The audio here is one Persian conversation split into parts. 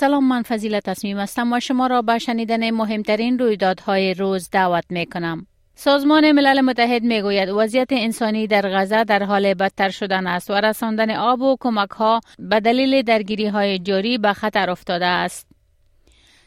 سلام من فضیلت تصمیم هستم و شما را به شنیدن مهمترین رویدادهای روز دعوت می کنم. سازمان ملل متحد می گوید وضعیت انسانی در غزه در حال بدتر شدن است و رساندن آب و کمک ها به دلیل درگیری های جاری به خطر افتاده است.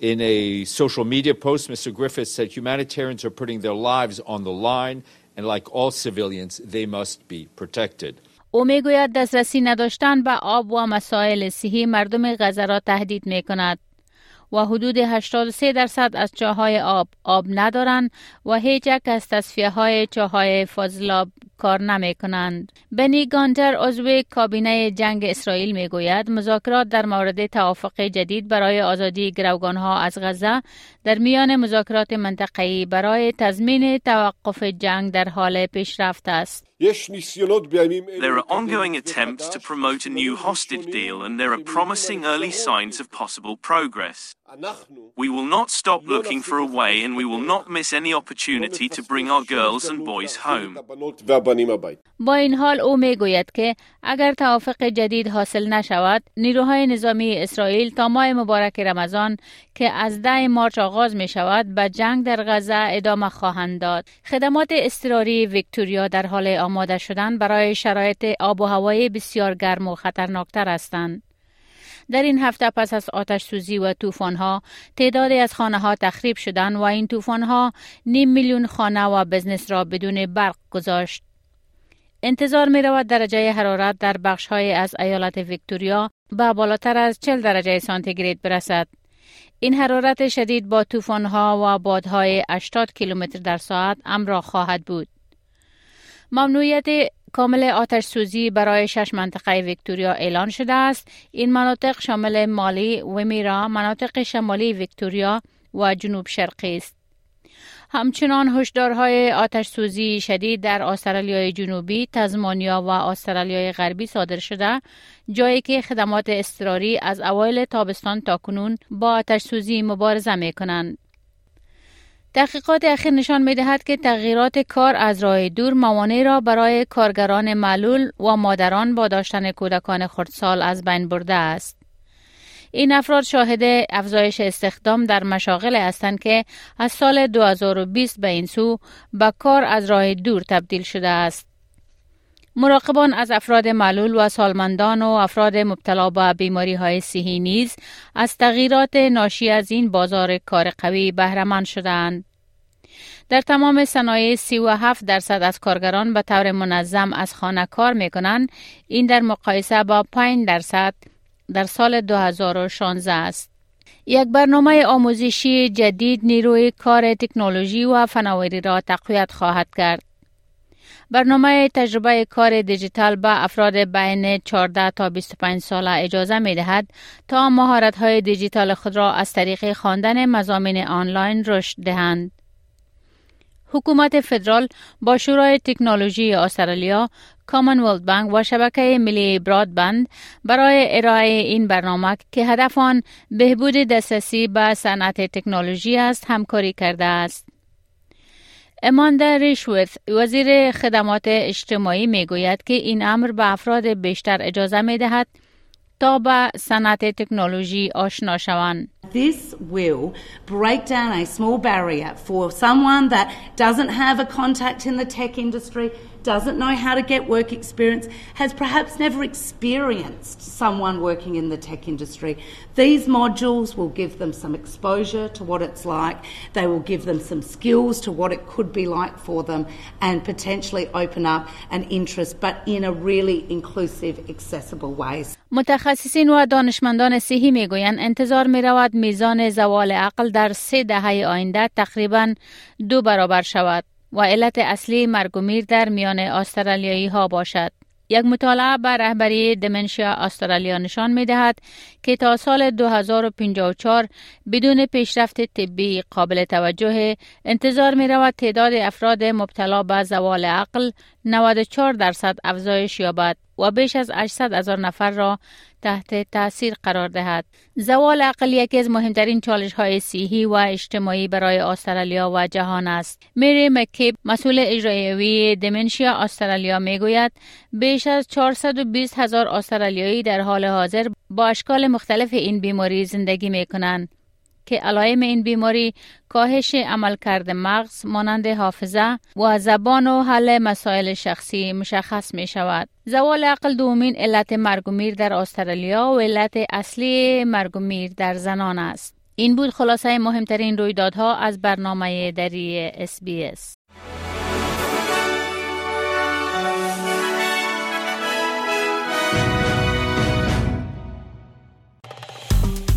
In a social media post, Mr. Griffiths said humanitarians are putting their lives on the line, and like all civilians, they must be protected. او میگوید دسترسی نداشتن به آب و مسائل صحی مردم غزه را تهدید می کند و حدود 83 درصد از چاهای آب آب ندارند و هیچ یک از تصفیه های چاهای فاضلاب کار نمی کنند. بنی گانتر عضو کابینه جنگ اسرائیل می گوید مذاکرات در مورد توافق جدید برای آزادی گروگان ها از غزه در میان مذاکرات منطقه‌ای برای تضمین توقف جنگ در حال پیشرفت است. There are ongoing attempts to promote a new hostage deal and there are promising early signs of possible progress. We will not stop looking for a way and we will not miss any opportunity to bring our girls and boys home. با این حال او می گوید که اگر توافق جدید حاصل نشود نیروهای نظامی اسرائیل تا ماه مبارک رمضان که از ده مارچ آغاز می شود به جنگ در غزه ادامه خواهند داد. خدمات استراری ویکتوریا در حال آماده شدن برای شرایط آب و هوای بسیار گرم و خطرناکتر هستند. در این هفته پس از آتش سوزی و طوفان ها تعدادی از خانه ها تخریب شدند و این طوفان ها نیم میلیون خانه و بزنس را بدون برق گذاشت. انتظار می رود درجه حرارت در بخش های از ایالت ویکتوریا به بالاتر از 40 درجه سانتیگراد برسد. این حرارت شدید با طوفان ها و بادهای 80 کیلومتر در ساعت امراه خواهد بود. ممنوعیت کامل آتش سوزی برای شش منطقه ویکتوریا اعلان شده است. این مناطق شامل مالی، ومیرا، مناطق شمالی ویکتوریا و جنوب شرقی است. همچنان هشدارهای آتش سوزی شدید در استرالیای جنوبی، تزمانیا و استرالیای غربی صادر شده، جایی که خدمات اضطراری از اوایل تابستان تا کنون با آتش سوزی مبارزه می کنند. تحقیقات اخیر نشان می دهد که تغییرات کار از راه دور موانع را برای کارگران معلول و مادران با داشتن کودکان خردسال از بین برده است. این افراد شاهد افزایش استخدام در مشاغل هستند که از سال 2020 به این سو به کار از راه دور تبدیل شده است. مراقبان از افراد معلول و سالمندان و افراد مبتلا به بیماری های صحی نیز از تغییرات ناشی از این بازار کار قوی بهرهمند شدند. در تمام صنایع 37 درصد از کارگران به طور منظم از خانه کار می کنند. این در مقایسه با 5 درصد در سال 2016 است. یک برنامه آموزشی جدید نیروی کار تکنولوژی و فناوری را تقویت خواهد کرد. برنامه تجربه کار دیجیتال به افراد بین 14 تا 25 ساله اجازه می دهد تا مهارت های دیجیتال خود را از طریق خواندن مزامین آنلاین رشد دهند. حکومت فدرال با شورای تکنولوژی استرالیا کامنولت بانک و شبکه ملی برادبند برای ارائه این برنامه که هدف آن بهبود دسترسی به صنعت تکنولوژی است همکاری کرده است. اماندا ریشورث وزیر خدمات اجتماعی می گوید که این امر به افراد بیشتر اجازه می دهد تا به صنعت تکنولوژی آشنا شوند. This will break down a small barrier for someone that doesn't have a contact in the tech industry doesn't know how to get work experience, has perhaps never experienced someone working in the tech industry. These modules will give them some exposure to what it's like, they will give them some skills to what it could be like for them, and potentially open up an interest, but in a really inclusive, accessible ways. متخصصین و دانشمندان صحی میگویند انتظار می رود میزان زوال عقل در سه دهه آینده تقریبا دو برابر شود و علت اصلی مرگ و میر در میان استرالیایی ها باشد. یک مطالعه بر رهبری دمنشیا استرالیا نشان می دهد که تا سال 2054 بدون پیشرفت طبی قابل توجه انتظار می رود تعداد افراد مبتلا به زوال عقل 94 درصد افزایش یابد و بیش از 800 هزار نفر را تحت تاثیر قرار دهد. زوال عقل یکی از مهمترین چالش های صحی و اجتماعی برای استرالیا و جهان است. میری مکیب مسئول اجرایی دمنشیا استرالیا می‌گوید بیش از 420 هزار استرالیایی در حال حاضر با اشکال مختلف این بیماری زندگی می کنند. که علائم این بیماری کاهش عملکرد مغز مانند حافظه و زبان و حل مسائل شخصی مشخص می شود. زوال عقل دومین علت مرگ میر در استرالیا و علت اصلی مرگ میر در زنان است. این بود خلاصه مهمترین رویدادها از برنامه دری SBS.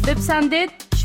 بپسندید